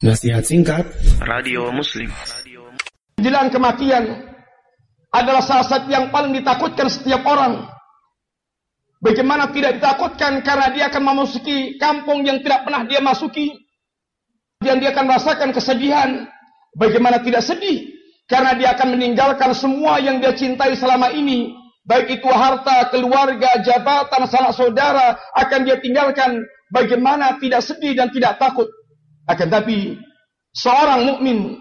Nasihat singkat Radio Muslim Jelang kematian adalah salah satu yang paling ditakutkan setiap orang. Bagaimana tidak ditakutkan karena dia akan memasuki kampung yang tidak pernah dia masuki. Dan dia akan merasakan kesedihan. Bagaimana tidak sedih karena dia akan meninggalkan semua yang dia cintai selama ini. Baik itu harta, keluarga, jabatan, sanak saudara akan dia tinggalkan. Bagaimana tidak sedih dan tidak takut. Akan tapi seorang mukmin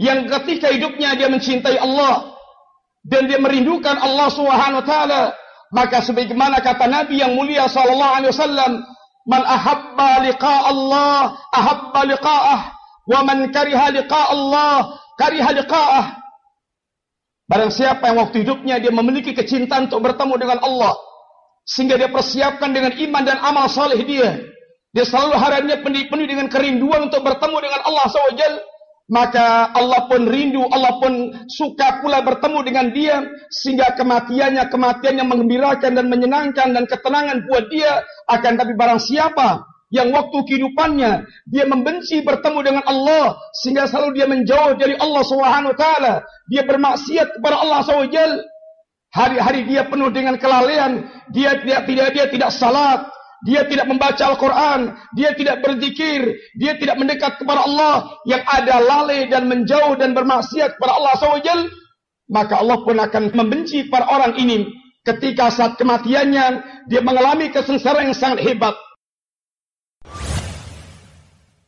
yang ketika hidupnya dia mencintai Allah dan dia merindukan Allah Subhanahu wa taala, maka sebagaimana kata Nabi yang mulia sallallahu alaihi wasallam, "Man ahabba liqa Allah, ahabba liqa'ah, wa man kariha liqa Allah, kariha liqa'ah." Barang siapa yang waktu hidupnya dia memiliki kecintaan untuk bertemu dengan Allah sehingga dia persiapkan dengan iman dan amal saleh dia, dia selalu harinya penuh dengan kerinduan untuk bertemu dengan Allah SWT. Maka Allah pun rindu, Allah pun suka pula bertemu dengan dia. Sehingga kematiannya, kematiannya mengembirakan dan menyenangkan dan ketenangan buat dia. Akan tapi barang siapa yang waktu kehidupannya dia membenci bertemu dengan Allah sehingga selalu dia menjauh dari Allah SWT. Dia bermaksiat kepada Allah SWT. Hari-hari dia penuh dengan kelalaian. Dia tidak tidak dia tidak salat, dia tidak membaca Al-Quran, dia tidak berzikir, dia tidak mendekat kepada Allah yang ada lalai dan menjauh dan bermaksiat kepada Allah SWT, maka Allah pun akan membenci para orang ini ketika saat kematiannya dia mengalami kesengsaraan yang sangat hebat.